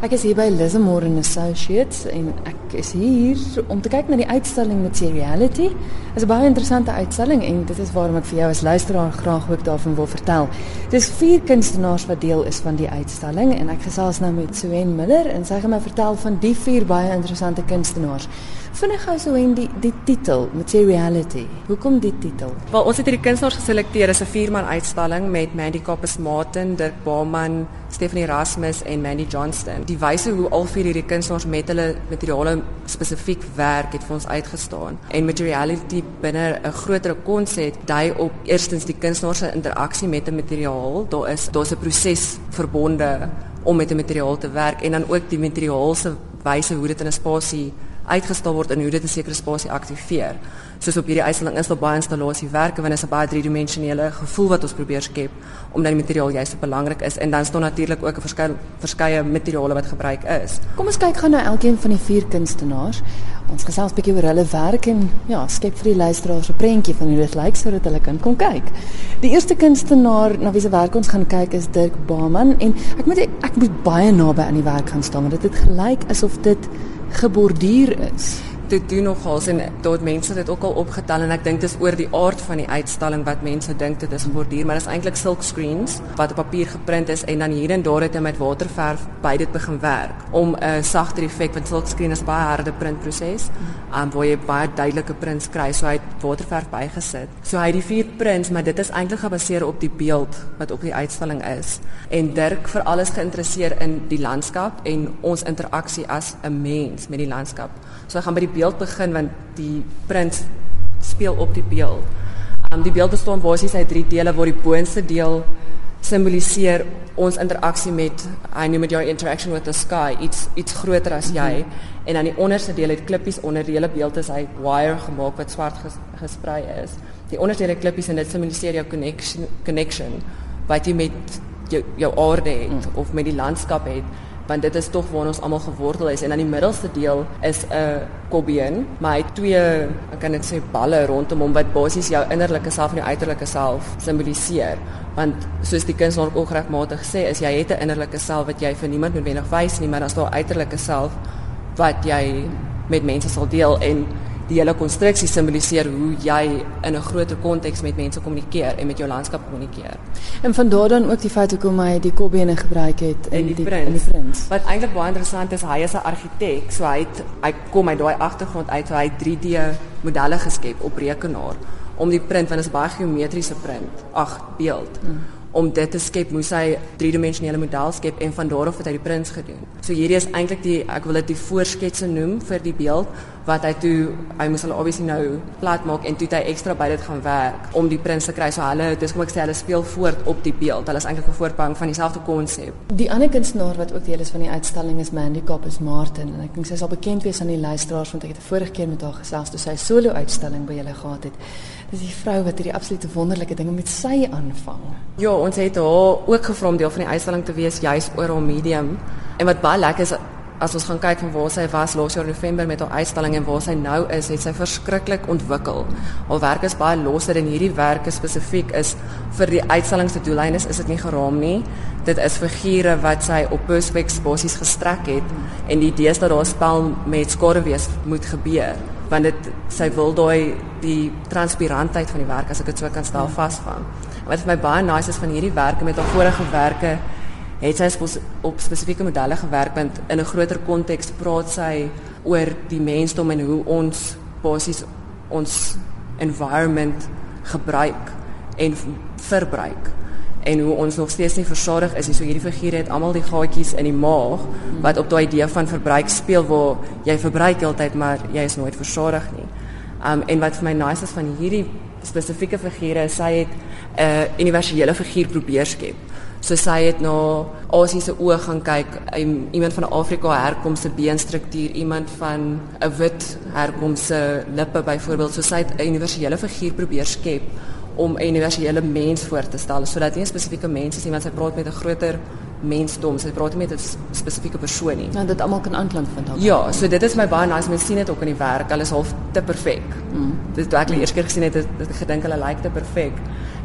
Ek is hier by Lismore and Associates en ek is hier om te kyk na die uitstalling Materiality. Dit is 'n baie interessante uitstalling en dit is waarom ek vir jou as luisteraar graag ook daarvan wil vertel. Dis vier kunstenaars wat deel is van die uitstalling en ek gesels nou met Suen Miller en sy gaan my vertel van die vier baie interessante kunstenaars. Vinnig gou so en die die titel Materiality. Hoekom die titel? Wel, ons het hierdie kunstenaars geselekteer as 'n vierman uitstalling met Mandy Koppes Martin, Dirk Bauman, Stephanie Erasmus en Mandy Johnston. Die wyse hoe al vier hierdie kunstenaars met hulle materiale spesifiek werk het vir ons uitgestaan. En Materiality binne 'n groter konsep dui op eerstens die kunstenaars se interaksie met 'n materiaal. Daar is daar's 'n proses verbonde om met 'n materiaal te werk en dan ook die materiaal se wyse hoe dit in 'n spasie uitgestal word en hoe dit 'n sekere spasie aktiveer. Soos op hierdie uitstalling is daar baie installasiewerke wanneer is 'n baie driedimensionele gevoel wat ons probeer skep omdat die materiaal juist so belangrik is en dan staan natuurlik ook 'n verskeie verskeie materiale wat gebruik is. Kom ons kyk gou na elkeen van die vier kunstenaars. Ons gesels 'n bietjie oor hulle werk en ja, skep vir die luisteraars 'n prentjie van hoe dit lyk sodat hulle kan kom kyk. Die eerste kunstenaar na wie se werk ons gaan kyk is Dirk Bauman en ek moet ek moet baie naby aan die werk gaan staan want dit het gelyk asof dit geborduur is. Dit doen nogals en tot mense dit ook al opgetel en ek dink dis oor die aard van die uitstalling wat mense dink dit is geborduur, maar dit is eintlik silk screens wat op papier geprint is en dan hier en daar het hy met waterverf by dit begin werk om 'n uh, sagter effek want silk screen is baie harde printproses, um, waar jy baie duidelike prints kry, so hy het waterverf bygesit. So hy het die vier prints, maar dit is eintlik gebaseer op die beeld wat op die uitstalling is. En Dirk vir alles geïnteresseerd in die landskap en ons interaksie as 'n mens met die landskap. So ek gaan by die beeld begin want die print speel op die beeld. Um die beeld bestaan basies uit drie dele waar die boonste deel simboliseer ons interaksie met I noem dit jou interaction with the sky, iets iets groter as jy. Mm -hmm. En dan die onderste deel het klippies onder die hele beeld is hy wire gemaak wat swart ges, gesprei is. Die onderste deel het klippies en dit simboliseer jou connection connection wat jy met jou jou aarde het mm. of met die landskap het want dit is tog waar ons almal gewortel is en aan die middelste deel is 'n kobbeen, maar hy het twee, ek kan dit sê balle rondom hom wat basies jou innerlike self en jou uiterlike self simboliseer. Want soos die kunstenaar ook regmatig sê, is jy het 'n innerlike self wat jy vir niemand noodwendig wys nie, maar dan is daar uiterlike self wat jy met mense sal deel en die hele konstruksie simboliseer hoe jy in 'n groter konteks met mense kommunikeer en met jou landskap kommunikeer. En van daar dan ook die feit hoekom hy die kobbene gebruik het in die, die prins. In die prins. Wat eintlik baie interessant is, hy is 'n argitek, so hy het hy kom uit daai agtergrond uit, so hy het 3D modelle geskep op rekenaar om die print want dit is baie geometriese print, ag beeld. Hmm om dit te skep moes hy driedimensionele model skep en van daar af het hy die prints gedoen. So hierdie is eintlik die ek wil dit die voorsketse noem vir die beeld wat hy toe hy moes hulle obviously nou plat maak en toe hy ekstra by dit gaan werk om die prints te kry. So hulle dis kom ek sê hulle speel voort op die beeld. Hulle is eintlik 'n voortbouing van dieselfde konsep. Die ander kunstenaar wat ook deel is van die uitstalling is Mandy Koppes Martin en ek dink sy sal bekend wees aan die luisteraars want ek het vorige keer met haar gesels toe sy solo uitstalling by julle gehad het. Dis die vrou wat hierdie absolute wonderlike dinge met sy aanvang. Ja, ons het haar ook gevra om deel van die uitstalling te wees juis oor haar medium. En wat baie lekker is as ons gaan kyk van waar sy was laas jaar November met haar uitstalling en waar sy nou is, het sy verskriklik ontwikkel. Haar werk is baie losser en hierdie werke spesifiek is vir die uitstalling se doeleindes is dit nie geraam nie. Dit is figure wat sy op perspex basies gestrek het en die idee is dat daar 'n spel met skaduwees moet gebeur want dit sy wil daai die transparantheid van die werk as ek dit so kan stel vasvang. Wat vir my baie nice is van hierdie werke met haar vorige werke het sy op spesifieke modelle gewerk want in 'n groter konteks praat sy oor die mensdom en hoe ons basies ons environment gebruik en verbruik en hoe ons nog steeds nie versadig is nie. So hierdie figure het almal die gaatjies in die maag wat op daai idee van verbruik speel waar jy verbruik heeltyd maar jy is nooit versadig nie. Um en wat vir my nice is van hierdie spesifieke figure, sy het 'n uh, universele figuur probeer skep. So sy het na Asie se oë gaan kyk, um, iemand van Afrika herkomse beenstruktuur, iemand van 'n wit herkomse lippe byvoorbeeld. So sy het 'n universele figuur probeer skep om 'n universele mens voor te stel sodat nie 'n spesifieke mens is nie, want sy praat met 'n groter mensdom. Sy praat nie met 'n spesifieke persoon nie. Nou dit almal kan aanklank vind daar. Ja, so dit is my baie nice mense sien dit ook in die werk. Hulle is half te perfek. Mm. Dit het ek eers keer gesien het, het ek gedink hulle lyk like te perfek.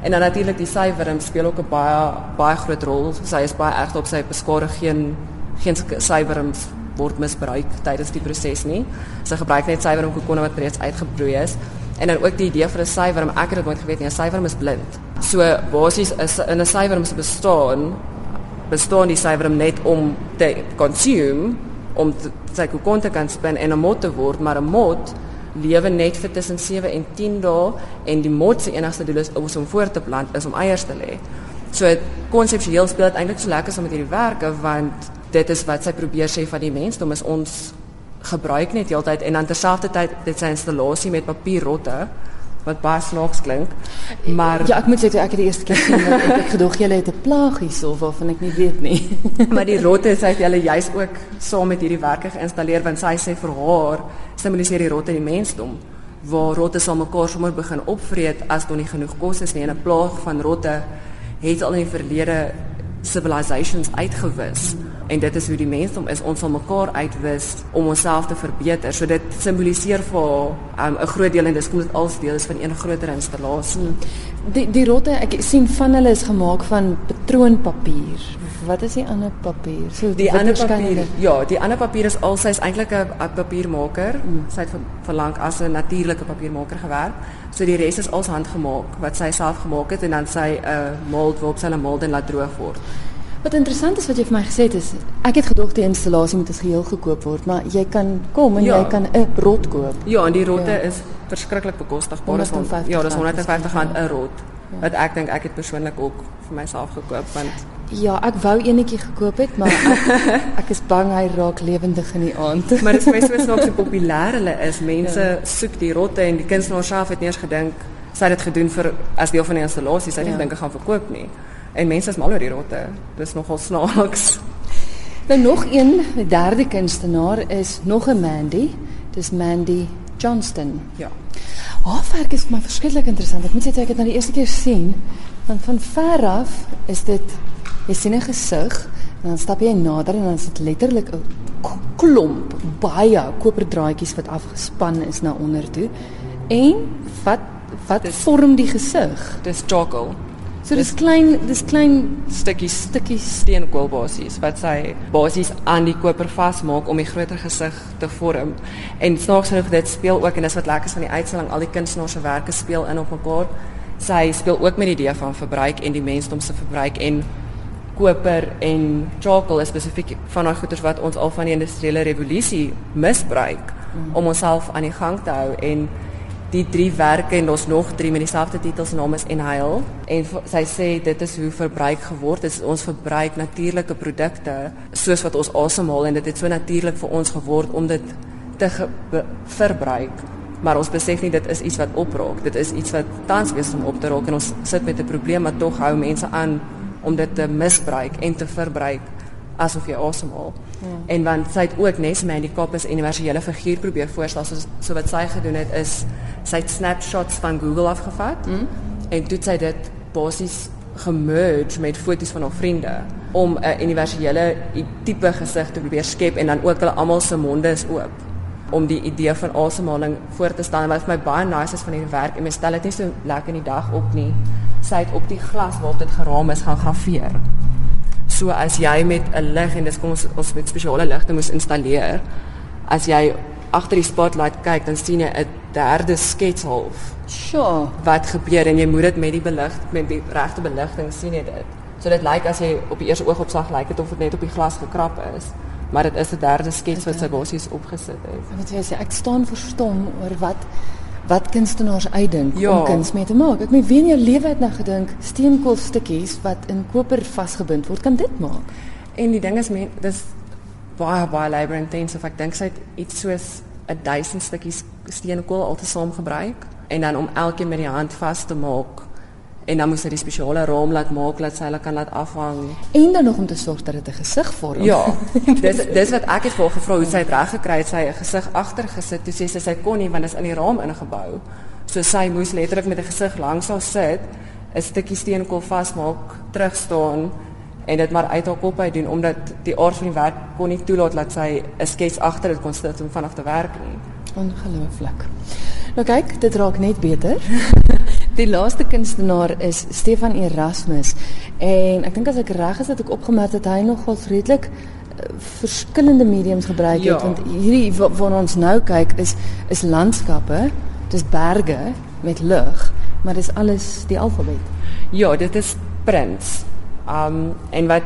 En dan natuurlik die syferim speel ook 'n baie baie groot rol. Sy is baie erg op sy beskadig geen geen suiwerings word misbruik tydens die proses nie. Sy gebruik net suiwerm kokonne wat reeds uitgebroei is. En dan ook die idee vir 'n suiwerm, ek het dit nooit geweet nie, 'n suiwerm is blind. So basies is in 'n suiwerm se bestaan bestaan die suiwerm net om te consume om te, sy kokon te kan spin en 'n mot te word, maar 'n mot lewe net vir tussen 7 en 10 dae en die mot se enigste doel is om voor te plant is om eiers te lê. So konseptueel speel dit eintlik so lekker saam met hierdie werke want dit is wat sy probeer sê van die mensdom is ons gebruik net heeltyd en dan terselfdertyd dit sy installasie met papierrotte wat baie snaaks klink. Maar ja, ek moet sê ek het die eerste keer gesien dat ek gedog jy het 'n plaag hierso waarvan ek nie weet nie. maar die rotte sê hy hulle juis ook saam met hierdie werke geïnstalleer want sy sê vir haar simboliseer die rotte die mensdom waar rotte sal mekaar sommer begin opvreet as daar nie genoeg kos is nie en 'n plaag van rotte het al in die verlede civilizations uitgewis. En dit is hoe die mensdom is. Ons sal mekaar uitwis om onsself te verbeter. So dit simboliseer vir um, 'n um, groot deel en dis kom dit als deel is van 'n groter installasie. Die die rotte ek sien van hulle is gemaak van patroonpapier wat is die ander papier so die ander papier ja die ander papier is al sy's eintlik 'n papiermaker mm. sy het vir, vir lank as 'n natuurlike papiermaker gewerk so die res is als handgemaak wat sy self gemaak het en dan sy 'n uh, mold waarop sy hulle mold en laat droog word Wat interessant is wat jy vir my gesê het is ek het gedog die installasie moet as geheel gekoop word, maar jy kan kom en ja. jy kan 'n rot koop. Ja, en die rotte ja. is verskriklik bekostigbaar. Dis ja, dis 150 rand 'n rot. Ja. Wat ek dink ek het persoonlik ook vir myself gekoop want Ja, ek wou eenetjie gekoop het, maar ek, ek is bang hy raak lewendig in die aand. maar dit is baie so so populêr hulle is. Mense ja. soek die rotte en die kunstenaar self het nie eens gedink sy het dit gedoen vir as deel van die installasie. Sy het ja. nie dink ek gaan verkoop nie. En mense is mal oor die rotte. Dis nogal snaaks. Nou nog een, die derde kunstenaar is nog 'n Mandy. Dis Mandy Johnston. Ja. Haar werk is maar verskriklik interessant. Ek moet sê ek het nou die eerste keer sien, want van ver af is dit jy sien 'n gesig en dan stap jy nader en dan is dit letterlik 'n klomp baie koperdraadjies wat afgespan is na onder toe. En wat wat dis, vorm die gesig? Dis joggle. So dis klein dis klein stukkies stukkies steenkool basies wat sy basies aan die koper vasmaak om die groter gesig te vorm. En snaaks genoeg dit speel ook en dis wat lekker is van die uitstalling al die kunstenaars se werke speel in op mekaar. Sy speel ook met die idee van verbruik en die mensdom se verbruik en koper en charcoal is spesifiek van daai goeder wat ons al van die industriële revolusie misbruik mm. om onsself aan die gang te hou. En die drie werke en ons nog drie met dieselfde titels naam is Enhail en sy sê dit is hoe verbruik geword is. Ons verbruik natuurlike produkte soos wat ons asemhaal en dit het so natuurlik vir ons geword om dit te verbruik. Maar ons besef nie dit is iets wat opraak. Dit is iets wat tans besig om op te raak en ons sit met 'n probleem maar tog hou mense aan om dit te misbruik en te verbruik asof jy asemhaal. Ja. En want sy het ook nes my die kop is universele figuur probeer voorstel so so wat sy gedoen het is sy het snapshots van Google afgevat mm. en toe sy dit basies gemerge met foto's van haar vriende om 'n universele tipe gesig te probeer skep en dan ook hulle almal se monde is oop om die idee van asemhaling voor te stel en wat vir my baie nice is van hierdie werk en my stel dit nie so lekker in die dag op nie sy het op die glas waarop dit geraam is gaan grafeer So as jy met 'n lig en dis kom ons ons met spesiale ligte moes installeer. As jy agter die spotlight kyk, dan sien jy 'n derde skets half. Sure. Wat gebeur en jy moet dit met die belig met die regte beligting sien jy dit. So dit lyk as jy op die eerste oogopslag lyk dit of dit net op die glas gekrap is. Maar dit is 'n derde skets wat sy basies opgesit het. Wat jy sê, ek staan verstom oor wat wat kunstenaars uitdink ja. om kuns mee te maak. Ek meen wie in jou lewe het nou gedink steenkoolstukkies wat in koper vasgebind word kan dit maak. En die ding is men dis baie baie labor intensive. Ek dink sy het iets soos 'n 1000 stukkies steenkool altesaam gebruik en dan om elkeen met die hand vas te maak en dan moes hy die spesiale raam laat maak dat sy hulle kan laat afhang en dan nog om te sorg dat dit 'n gesig vorm. Ja. dis dis wat ek het vir gevra hoe sy dit reg gekry het sy 'n gesig agter gesit toe sê sy sy kon nie want dit is in die raam ingebou. So sy moes letterlik met 'n gesig langs haar sit, 'n stukkie steenkool vasmaak, terug staan en dit maar uit haar kop uit doen omdat die aard van die werk kon nie toelaat dat sy 'n skets agter dit kon sit om vanaf te werk nie. Ongelooflik. Nou kyk, dit raak net beter. Die laaste kunstenaar is Stefan Erasmus en ek dink as ek reg is dat ek opgemerk het hy nogal redelik verskillende mediums gebruik het Ja. want hierdie wa- waarna ons nou kyk is is landskappe, dis berge met lug, maar dis alles die alfabet. Ja, dit is Prins. Um en wat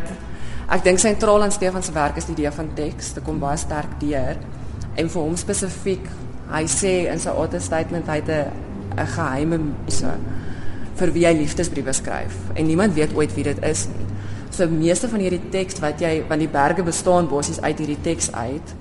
ek dink sentraal aan Stefan se werk is die idee van teks. Dit kom baie sterk deur. En vir hom spesifiek, hy sê in sy auto statement hy het 'n 'n geheime muse vir wie hy liefdesbriewe skryf en niemand weet ooit wie dit is nie. So meeste van hierdie teks wat jy want die berge bestaan basies uit hierdie teks uit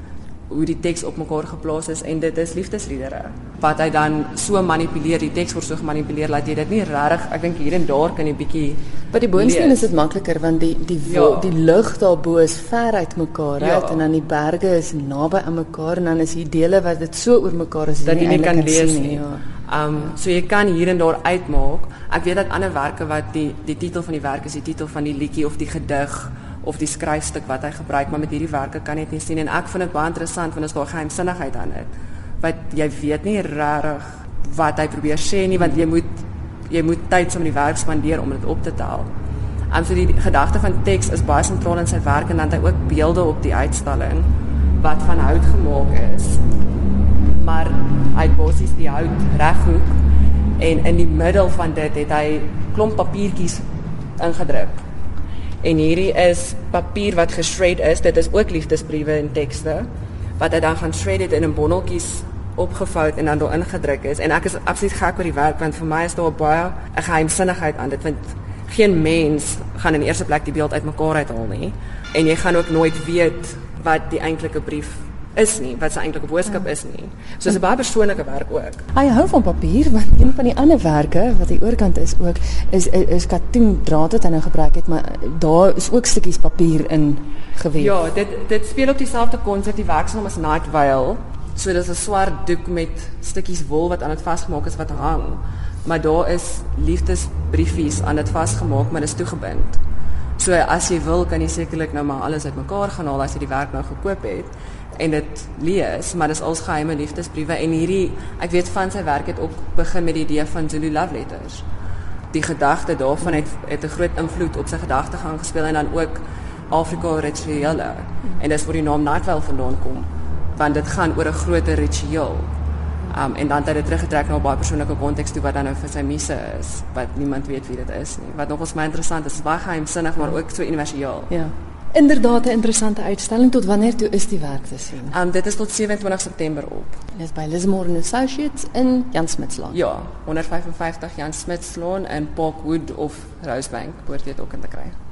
hoe die teks op mekaar geplaas is en dit is liefdesliedere wat hy dan so manipuleer die teks word so gemanipuleer dat jy dit nie regtig ek dink hier en daar kan jy bietjie By die boonste lees. is dit makliker want die die Ja. die lug daarbo is ver uit mekaar Ja. uit en dan die berge is naby aan mekaar en dan is hier dele wat dit so oor mekaar is dat jy nie kan lees sien nie. Ja. Um so jy kan hier en daar uitmaak. Ek weet dat ander werke wat die die titel van die werk is die titel van die liedjie of die gedig of die skryfstuk wat hy gebruik, maar met hierdie werke kan jy dit nie sien en ek vind dit baie interessant want as daar geheimsinnigheid aan dit. Wat jy weet nie regtig wat hy probeer sê nie want jy moet jy moet saam met die werk spandeer om dit op te tel. Um so die, die gedagte van teks is baie sentraal in sy werk en dan het hy ook beelde op die uitstalling wat van hout gemaak is maar hy basies die hout reghoek en in die middel van dit het hy klomp papiertjies ingedruk. En hierdie is papier wat geshred is. Dit is ook liefdesbriewe en tekste wat hy dan gaan shred het in 'n bondeltjies opgevou en dan daarin gedruk is. En ek is absoluut gek oor die werk want vir my is daar baie 'n geheimsinnigheid aan dit want geen mens gaan in eerste plek die beeld uitmekaar uithaal nie. En jy gaan ook nooit weet wat die eintlike brief is nie, wat sy eintlike boodskap is nie. So dis 'n baie persoonlike werk ook. Hy hou van papier want een van die ander werke wat die oorkant is ook is is katoen draad wat hy nou gebruik het, maar daar is ook stukkies papier in gewewe. Ja, dit dit speel op dieselfde konsep. Die werk se naam is Night Veil. So dis 'n swart doek met stukkies wol wat aan dit vasgemaak is wat hang. Maar daar is liefdesbriefies aan dit vasgemaak, maar dit is toegebind. So as jy wil, kan jy sekerlik nou maar alles uitmekaar gaan haal as jy die werk nou gekoop het en dit lees, maar dis als geheime liefdesbriewe en hierdie ek weet van sy werk het ook begin met die idee van Zulu love letters. Die gedagte daarvan het het 'n groot invloed op sy gedagtegang gespeel en dan ook Afrika rituele. En dis waar die naam Nightwell vandaan kom, want dit gaan oor 'n groter ritueel. Um en dan het hy dit teruggetrek na 'n baie persoonlike konteks toe wat dan nou vir sy is, wat niemand weet wie dit is nie. Wat nogals my interessant is, is baie geheimsinnig, maar ook so universeel. Ja. Inderdaad 'n interessante uitstalling. Tot wanneer toe is die werk te sien? Um dit is tot 27 September op. Dis by Lismore Associates in Jan Smutslaan. Ja, 155 Jan Smit Sloan in Parkwood of Rosebank, behoort jy dit ook in te kry.